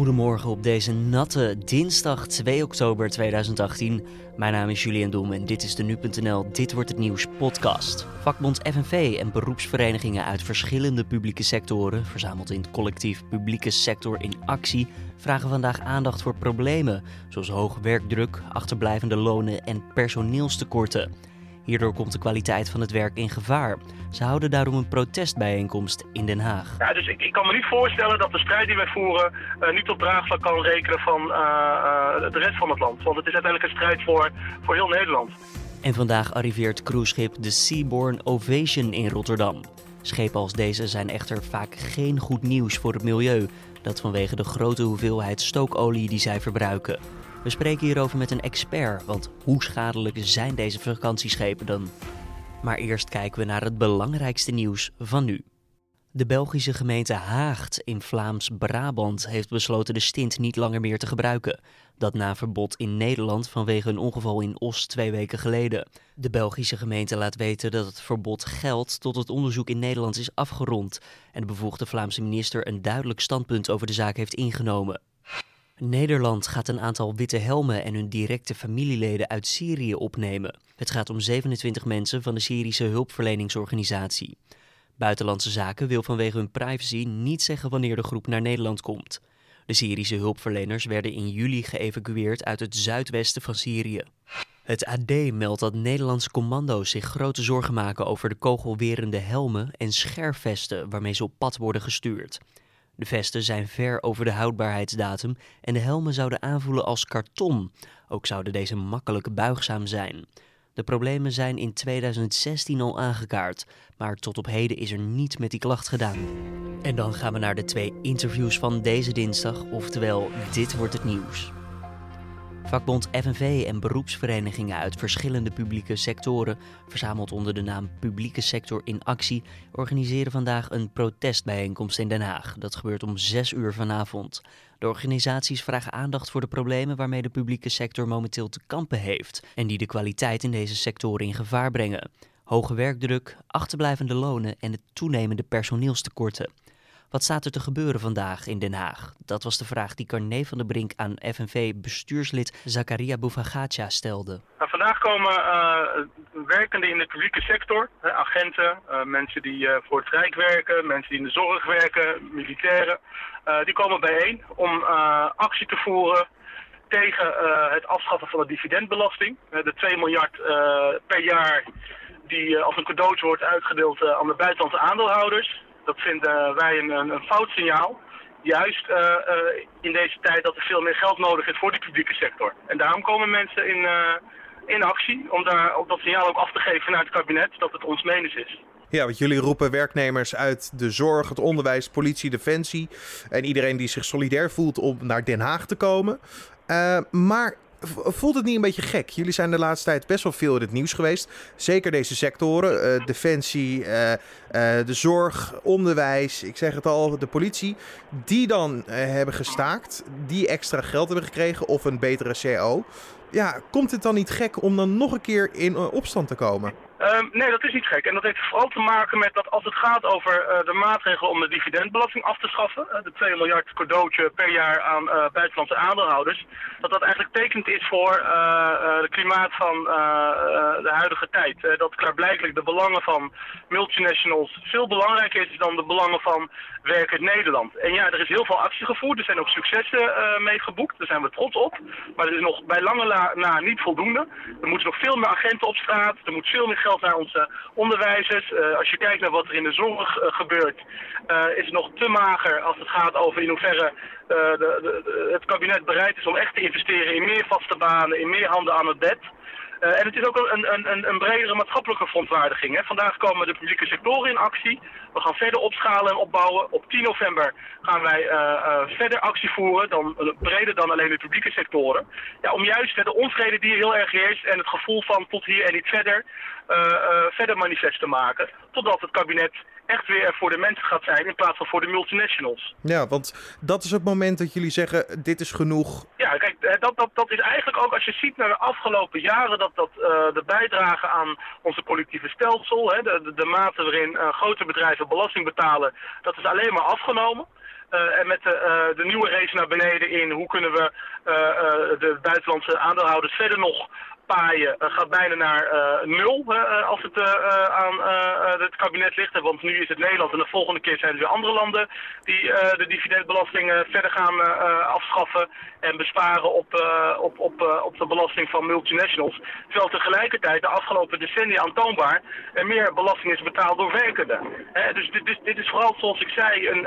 Goedemorgen op deze natte dinsdag 2 oktober 2018. Mijn naam is Julian Doem en dit is de Nu.nl Dit Wordt Het Nieuws podcast. Vakbond FNV en beroepsverenigingen uit verschillende publieke sectoren, verzameld in het collectief Publieke Sector in Actie, vragen vandaag aandacht voor problemen zoals hoge werkdruk, achterblijvende lonen en personeelstekorten. Hierdoor komt de kwaliteit van het werk in gevaar. Ze houden daarom een protestbijeenkomst in Den Haag. Ja, dus ik, ik kan me niet voorstellen dat de strijd die wij voeren uh, niet op draagvlak kan rekenen van uh, uh, de rest van het land. Want het is uiteindelijk een strijd voor, voor heel Nederland. En vandaag arriveert cruiseschip de Seaborn Ovation in Rotterdam. Schepen als deze zijn echter vaak geen goed nieuws voor het milieu. Dat vanwege de grote hoeveelheid stookolie die zij verbruiken. We spreken hierover met een expert, want hoe schadelijk zijn deze vakantieschepen dan? Maar eerst kijken we naar het belangrijkste nieuws van nu. De Belgische gemeente Haagt in Vlaams-Brabant heeft besloten de stint niet langer meer te gebruiken. Dat na verbod in Nederland vanwege een ongeval in Os twee weken geleden. De Belgische gemeente laat weten dat het verbod geldt tot het onderzoek in Nederland is afgerond en de bevoegde Vlaamse minister een duidelijk standpunt over de zaak heeft ingenomen. Nederland gaat een aantal witte helmen en hun directe familieleden uit Syrië opnemen. Het gaat om 27 mensen van de Syrische hulpverleningsorganisatie. Buitenlandse Zaken wil vanwege hun privacy niet zeggen wanneer de groep naar Nederland komt. De Syrische hulpverleners werden in juli geëvacueerd uit het zuidwesten van Syrië. Het AD meldt dat Nederlandse commando's zich grote zorgen maken over de kogelwerende helmen en scherfvesten waarmee ze op pad worden gestuurd. De vesten zijn ver over de houdbaarheidsdatum en de helmen zouden aanvoelen als karton. Ook zouden deze makkelijk buigzaam zijn. De problemen zijn in 2016 al aangekaart, maar tot op heden is er niets met die klacht gedaan. En dan gaan we naar de twee interviews van deze dinsdag, oftewel Dit wordt het nieuws. Vakbond FNV en beroepsverenigingen uit verschillende publieke sectoren, verzameld onder de naam Publieke Sector in Actie, organiseren vandaag een protestbijeenkomst in Den Haag. Dat gebeurt om 6 uur vanavond. De organisaties vragen aandacht voor de problemen waarmee de publieke sector momenteel te kampen heeft en die de kwaliteit in deze sectoren in gevaar brengen. Hoge werkdruk, achterblijvende lonen en het toenemende personeelstekorten. Wat staat er te gebeuren vandaag in Den Haag? Dat was de vraag die Carne van der Brink aan FNV-bestuurslid Zakaria Boufagatia stelde. Nou, vandaag komen uh, werkenden in de publieke sector, hè, agenten, uh, mensen die uh, voor het Rijk werken, mensen die in de zorg werken, militairen. die komen bijeen om actie te voeren tegen het afschaffen van de dividendbelasting. de 2 miljard per jaar die als een cadeautje wordt uitgedeeld aan de buitenlandse aandeelhouders. Dat vinden wij een, een fout signaal. Juist uh, uh, in deze tijd dat er veel meer geld nodig is voor de publieke sector. En daarom komen mensen in, uh, in actie om daar op dat signaal ook af te geven naar het kabinet dat het ons menens is. Ja, want jullie roepen werknemers uit de zorg, het onderwijs, politie, defensie en iedereen die zich solidair voelt om naar Den Haag te komen. maar Voelt het niet een beetje gek? Jullie zijn de laatste tijd best wel veel in het nieuws geweest. Zeker deze sectoren. Uh, defensie, uh, uh, de zorg, onderwijs, ik zeg het al, de politie. Die dan hebben gestaakt. Die extra geld hebben gekregen of een betere CO. Ja, komt het dan niet gek om dan nog een keer in opstand te komen? Um, nee, dat is niet gek. En dat heeft vooral te maken met dat als het gaat over uh, de maatregelen om de dividendbelasting af te schaffen, uh, de 2 miljard cadeautje per jaar aan uh, buitenlandse aandeelhouders, dat dat eigenlijk tekend is voor het klimaat van de huidige tijd. dat klaarblijkelijk de belangen van multinationals veel belangrijker is dan de belangen van werkend Nederland. En ja, er is heel veel actie gevoerd, er zijn ook successen mee geboekt, daar zijn we trots op. Maar er is nog bij lange na niet voldoende. Er moeten nog veel meer agenten op straat, er moet veel meer geld geld naar onze onderwijzers. Uh, als je kijkt naar wat er in de zorg uh, gebeurt, uh, is het nog te mager als het gaat over in hoeverre de, de, het kabinet bereid is om echt te investeren in meer vaste banen, in meer handen aan het bed. Uh, en het is ook een, een, een bredere maatschappelijke verontwaardiging. Hè. Vandaag komen de publieke sectoren in actie. We gaan verder opschalen en opbouwen. Op 10 november gaan wij uh, uh, verder actie voeren, dan, breder dan alleen de publieke sectoren. Ja, om juist de onvrede die heel erg heerst en het gevoel van tot hier en niet verder, verder manifest te maken. Totdat het kabinet echt weer voor de mensen gaat zijn in plaats van voor de multinationals. Ja, want dat is het moment dat jullie zeggen, dit is genoeg. Kijk, dat, dat, dat is eigenlijk ook, als je ziet naar de afgelopen jaren, dat, dat de bijdrage aan onze politieke stelsel, hè, de, de, mate waarin grote bedrijven belasting betalen, dat is alleen maar afgenomen. en met de, de, nieuwe race naar beneden in hoe kunnen we de buitenlandse aandeelhouders verder nog paaien uh, gaat bijna naar uh, nul uh, als het aan het kabinet ligt. Want nu is het Nederland en de volgende keer zijn er weer andere landen die de dividendbelasting verder gaan afschaffen en besparen op, op, op, op de belasting van multinationals. Terwijl tegelijkertijd de afgelopen decennia aantoonbaar er meer belasting is betaald door werkenden. dus dit, dit, is vooral, zoals ik zei, een,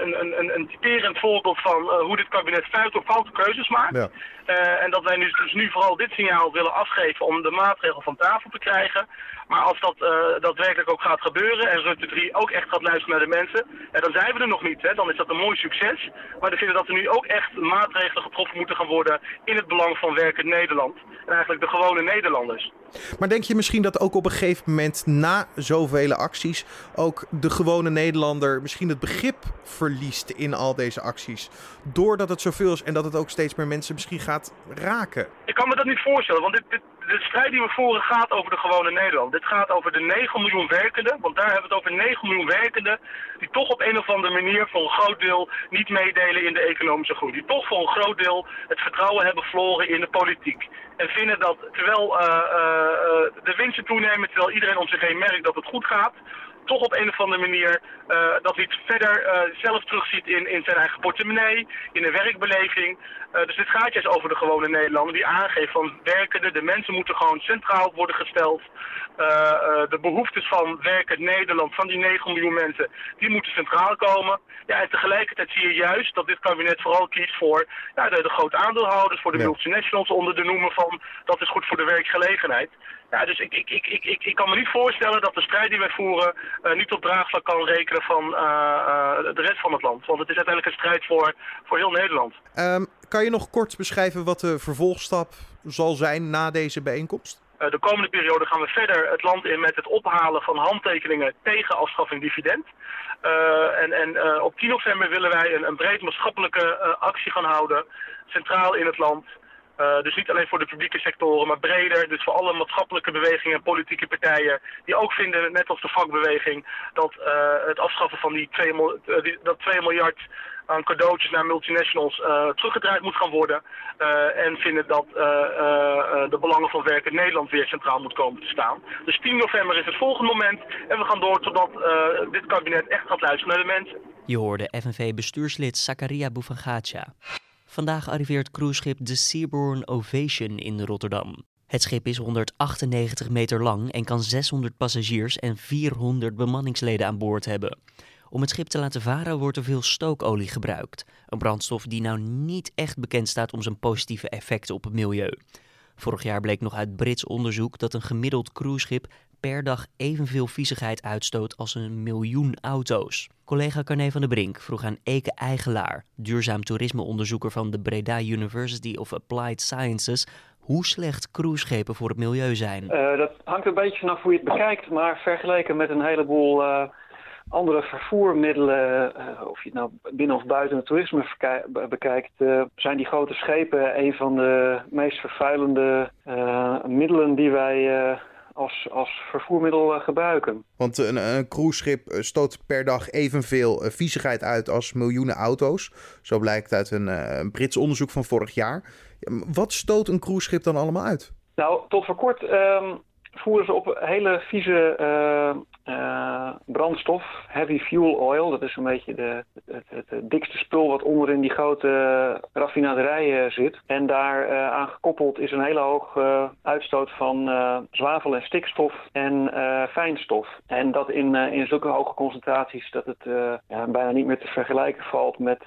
een, een, een, typerend voorbeeld van hoe dit kabinet foute, foute keuzes maakt. En dat wij nu, dus nu vooral dit signaal willen afgeven om de maatregel van tafel te krijgen. Maar als dat uh, daadwerkelijk ook gaat gebeuren en Rutte 3 ook echt gaat luisteren naar de mensen, en dan zijn we er nog niet. Hè. Dan is dat een mooi succes. Maar we vinden dat er nu ook echt maatregelen getroffen moeten gaan worden in het belang van werkend Nederland. En eigenlijk de gewone Nederlanders. Maar denk je misschien dat ook op een gegeven moment na zoveel acties ook de gewone Nederlander misschien het begrip verliest in al deze acties? Doordat het zoveel is en dat het ook steeds meer mensen misschien gaat raken? Ik kan me dat niet voorstellen, want dit, dit de strijd die we voeren gaat over de gewone Nederland. Dit gaat over de 9 miljoen werkenden, want daar hebben we het over 9 miljoen werkenden die toch op een of andere manier voor een groot deel niet meedelen in de economische groei. Die toch voor een groot deel het vertrouwen hebben verloren in de politiek. En vinden dat terwijl uh, uh, de winsten toenemen, terwijl iedereen om zich heen merkt dat het goed gaat, toch op een of andere manier uh, dat iets verder uh, zelf terugziet in, in zijn eigen portemonnee, in de werkbeleving. Uh, dus dit gaat juist over de gewone Nederlander die aangeeft van werkende, de mensen moeten gewoon centraal worden gesteld. de behoeftes van werkend Nederland, van die 9 miljoen mensen, die moeten centraal komen. Ja, en tegelijkertijd zie je juist dat dit kabinet vooral kiest voor ja, de, de grote aandeelhouders, voor de multinationals onder de noemen van dat is goed voor de werkgelegenheid. Ja, dus ik, ik, ik, ik, ik kan me niet voorstellen dat de strijd die wij voeren uh, niet op draagvlak kan rekenen van uh, uh, de rest van het land. Want het is uiteindelijk een strijd voor, voor heel Nederland. Um, kan je nog kort beschrijven wat de vervolgstap zal zijn na deze bijeenkomst? de komende periode gaan we verder het land in met het ophalen van handtekeningen tegen afschaffing dividend. en en op 10 november willen wij een, een breed maatschappelijke actie gaan houden, centraal in het land. Uh, dus niet alleen voor de publieke sectoren, maar breder. Dus voor alle maatschappelijke bewegingen en politieke partijen. Die ook vinden, net als de vakbeweging, dat uh, het afschaffen van die 2, uh, die, dat 2 miljard aan cadeautjes naar multinationals teruggedraaid moet gaan worden. en vinden dat de belangen van werk in Nederland weer centraal moet komen te staan. Dus 10 november is het volgende moment. En we gaan door totdat dit kabinet echt gaat luisteren naar de mensen. Je hoorde FNV-bestuurslid Zakaria Boufangacha. Vandaag arriveert cruiseschip de Seabourn Ovation in Rotterdam. Het schip is 198 meter lang en kan 600 passagiers en 400 bemanningsleden aan boord hebben. Om het schip te laten varen wordt er veel stookolie gebruikt. Een brandstof die nou niet echt bekend staat om zijn positieve effecten op het milieu. Vorig jaar bleek nog uit Brits onderzoek dat een gemiddeld cruiseschip per dag evenveel viezigheid uitstoot als een miljoen auto's. Collega Carne van der Brink vroeg aan Eke Eigelaar, duurzaam toerismeonderzoeker van de Breda University of Applied Sciences, hoe slecht cruiseschepen voor het milieu zijn. Uh, dat hangt een beetje vanaf hoe je het bekijkt, maar vergeleken met een heleboel uh, andere vervoermiddelen, uh, of je het nou binnen of buiten het toerisme bekijkt, zijn die grote schepen een van de meest vervuilende middelen die wij als, als vervoermiddel uh, gebruiken. Want een, een cruiseschip eh, stoot per dag evenveel viezigheid uit als miljoenen auto's. Zo blijkt uit een, een Brits onderzoek van vorig jaar. Wat stoot een cruiseschip dan allemaal uit? Nou, tot voor kort um, voeren ze op hele vieze uh, brandstof, heavy fuel oil. Dat is een beetje de, het, het, dikste spul wat onder in die grote raffinaderijen zit. En daar uh, gekoppeld is een hele hoge uitstoot van zwavel en stikstof en fijnstof. En dat in, in zulke hoge concentraties dat het ja, bijna niet meer te vergelijken valt met,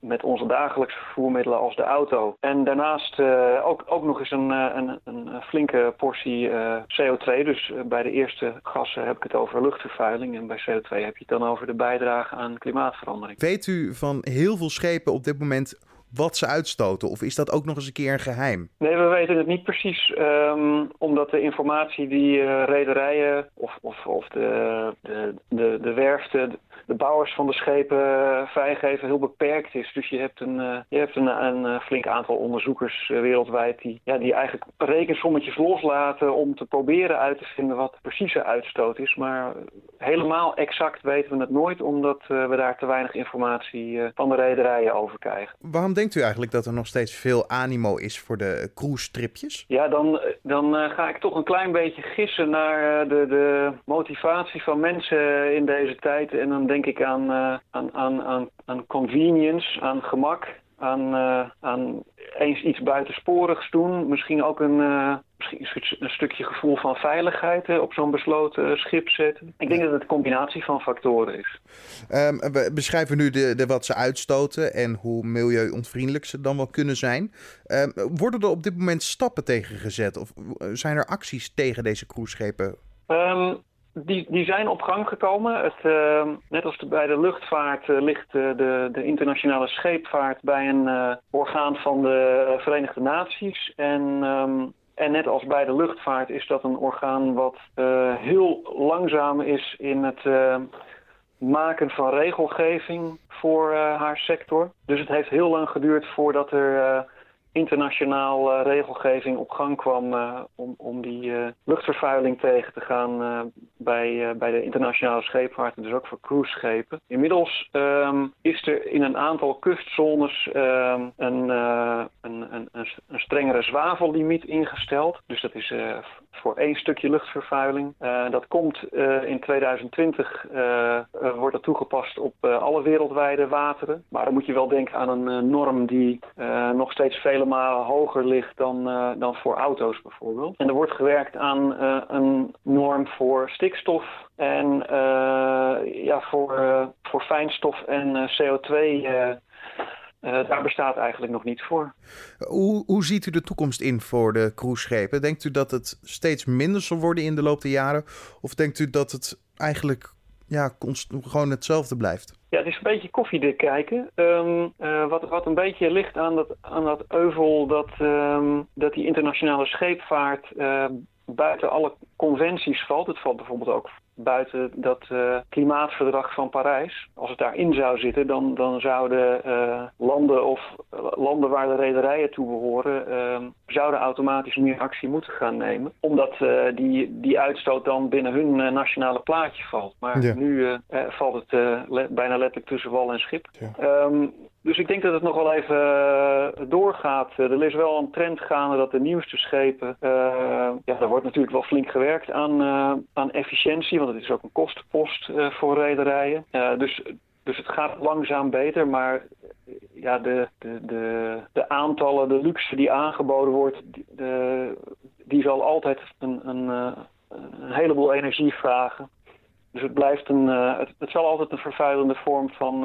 met onze dagelijkse vervoermiddelen als de auto. En daarnaast ook, ook nog eens een, een, een flinke portie CO2. Dus bij de eerste gassen heb ik het over luchtvervuiling en bij CO2 heb je het dan over de bijdrage aan klimaatverandering. Weet u van heel veel schepen op dit moment wat ze uitstoten? Of is dat ook nog eens een keer een geheim? Nee, we weten het niet precies. Um, omdat de informatie die uh, rederijen of, of, of de, de, de, de werften de bouwers van de schepen vrijgeven heel beperkt is. Dus je hebt een, je hebt een, een flink aantal onderzoekers wereldwijd die, ja, die eigenlijk rekensommetjes loslaten om te proberen uit te vinden wat de precieze uitstoot is. Maar helemaal exact weten we het nooit, omdat we daar te weinig informatie van de rederijen over krijgen. Waarom denkt u eigenlijk dat er nog steeds veel animo is voor de cruise-tripjes? Ja, dan, dan ga ik toch een klein beetje gissen naar de, de motivatie van mensen in deze tijd. En dan denk ik aan, aan, aan, aan, aan convenience, aan gemak aan, uh, aan eens iets buitensporigs doen. Misschien ook een, uh, misschien een stukje gevoel van veiligheid op zo'n besloten schip zetten. Ik denk dat het een combinatie van factoren is. Um, we beschrijven nu de, de, wat ze uitstoten en hoe milieuontvriendelijk ze dan wel kunnen zijn. Um, worden er op dit moment stappen tegen gezet? Of zijn er acties tegen deze cruiseschepen? Um, die, die zijn op gang gekomen. Het, uh, net als bij de luchtvaart uh, ligt uh, de, de internationale scheepvaart bij een orgaan van de Verenigde Naties. En, um, en net als bij de luchtvaart is dat een orgaan wat heel langzaam is in het maken van regelgeving voor haar sector. Dus het heeft heel lang geduurd voordat er internationaal uh, regelgeving op gang kwam uh, om, om die uh, luchtvervuiling tegen te gaan bij, bij de internationale scheepvaart en dus ook voor cruiseschepen. Inmiddels um, is er in een aantal kustzones um, een, een, een, een, strengere zwavellimiet ingesteld. Dus dat is voor één stukje luchtvervuiling. dat komt in 2020 wordt dat toegepast op alle wereldwijde wateren. Maar dan moet je wel denken aan een norm die nog steeds vele malen hoger ligt dan, dan voor auto's bijvoorbeeld. En er wordt gewerkt aan een norm voor stikstof en ja, voor, voor fijnstof en CO2. Daar bestaat eigenlijk nog niets voor. Hoe, hoe ziet u de toekomst in voor de cruiseschepen? Denkt u dat het steeds minder zal worden in de loop der jaren? Of denkt u dat het eigenlijk ja, gewoon hetzelfde blijft? Ja, het is een beetje koffiedik kijken. Um, uh, wat, wat een beetje ligt aan dat, aan dat euvel dat, um, dat die internationale scheepvaart uh, buiten alle conventies valt. Het valt bijvoorbeeld ook buiten dat uh, klimaatverdrag van Parijs. Als het daarin zou zitten, dan, dan zouden uh, landen of uh, landen waar de rederijen toe behoren, zouden automatisch meer actie moeten gaan nemen. Omdat die, die uitstoot dan binnen hun nationale plaatje valt. Maar ja. nu valt het le bijna letterlijk tussen wal en schip. Ja. Um, dus ik denk dat het nog wel even doorgaat. Er is wel een trend gaande dat de nieuwste schepen... Uh, ja, daar wordt natuurlijk wel flink gewerkt aan, uh, aan efficiëntie. Want het is ook een kostenpost uh, voor rederijen. dus, dus het gaat langzaam beter. Maar ja, de, de, de, de aantallen, de luxe die aangeboden wordt... De, die zal altijd een, een, een heleboel energie vragen. Dus het, blijft een, het, het zal altijd een vervuilende vorm van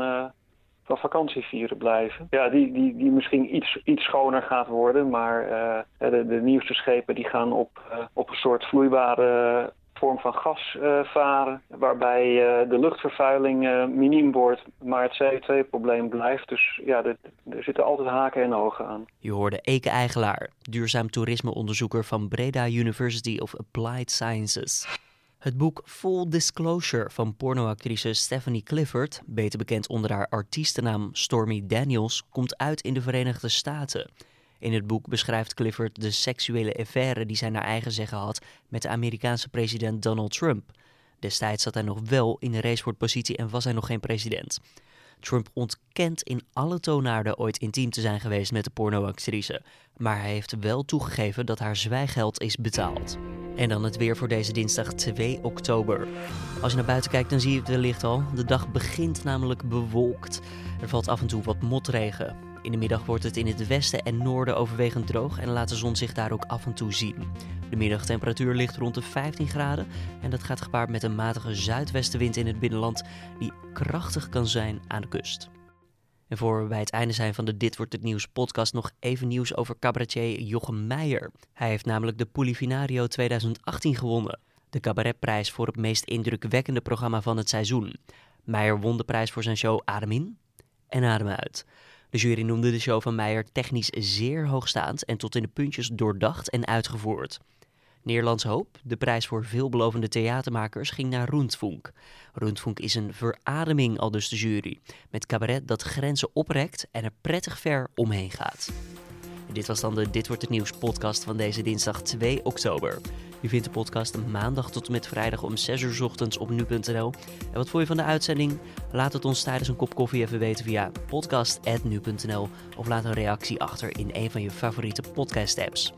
van vakantievieren blijven. Ja, die, die, die misschien iets, iets schoner gaat worden, maar uh, de, nieuwste schepen die gaan op, uh, op een soort vloeibare vorm van gas uh, varen, waarbij de luchtvervuiling miniem wordt, maar het CO2-probleem blijft. Dus ja, er zitten altijd haken en ogen aan. Je hoorde Eke Eigelaar, duurzaam toerismeonderzoeker van Breda University of Applied Sciences. Het boek Full Disclosure van pornoactrice Stephanie Clifford, beter bekend onder haar artiestennaam Stormy Daniels, komt uit in de Verenigde Staten. In het boek beschrijft Clifford de seksuele affaire die zij naar eigen zeggen had met de Amerikaanse president Donald Trump. Destijds zat hij nog wel in de racewoordpositie en was hij nog geen president. Trump ontkent in alle toonaarden ooit intiem te zijn geweest met de pornoactrice, maar hij heeft wel toegegeven dat haar zwijgeld is betaald. En dan het weer voor deze dinsdag 2 oktober. Als je naar buiten kijkt, dan zie je het wellicht al. De dag begint namelijk bewolkt. Er valt af en toe wat motregen. In de middag wordt het in het westen en noorden overwegend droog en laat de zon zich daar ook af en toe zien. De middagtemperatuur ligt rond de 15 graden en dat gaat gepaard met een matige zuidwestenwind in het binnenland die krachtig kan zijn aan de kust. En voor we bij het einde zijn van de Dit Wordt Het Nieuws podcast nog even nieuws over cabaretier Jochem Meijer. Hij heeft namelijk de Polifinario 2018 gewonnen. De cabaretprijs voor het meest indrukwekkende programma van het seizoen. Meijer won de prijs voor zijn show Adem in en Adem uit. De jury noemde de show van Meijer technisch zeer hoogstaand en tot in de puntjes doordacht en uitgevoerd. Nederlands Hoop, de prijs voor veelbelovende theatermakers, ging naar Rundfunk. Rundfunk is een verademing, al dus de jury, met cabaret dat grenzen oprekt en er prettig ver omheen gaat. dit was dan de Dit Wordt Het Nieuws podcast van deze dinsdag 2 oktober. U vindt de podcast maandag tot en met vrijdag om 6 uur ochtends op nu.nl. En wat vond je van de uitzending? Laat het ons tijdens een kop koffie even weten via podcast.nu.nl of laat een reactie achter in een van je favoriete podcast apps.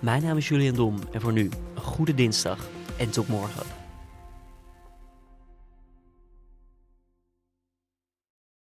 Mijn naam is Julian Dom en voor nu een goede dinsdag en tot morgen.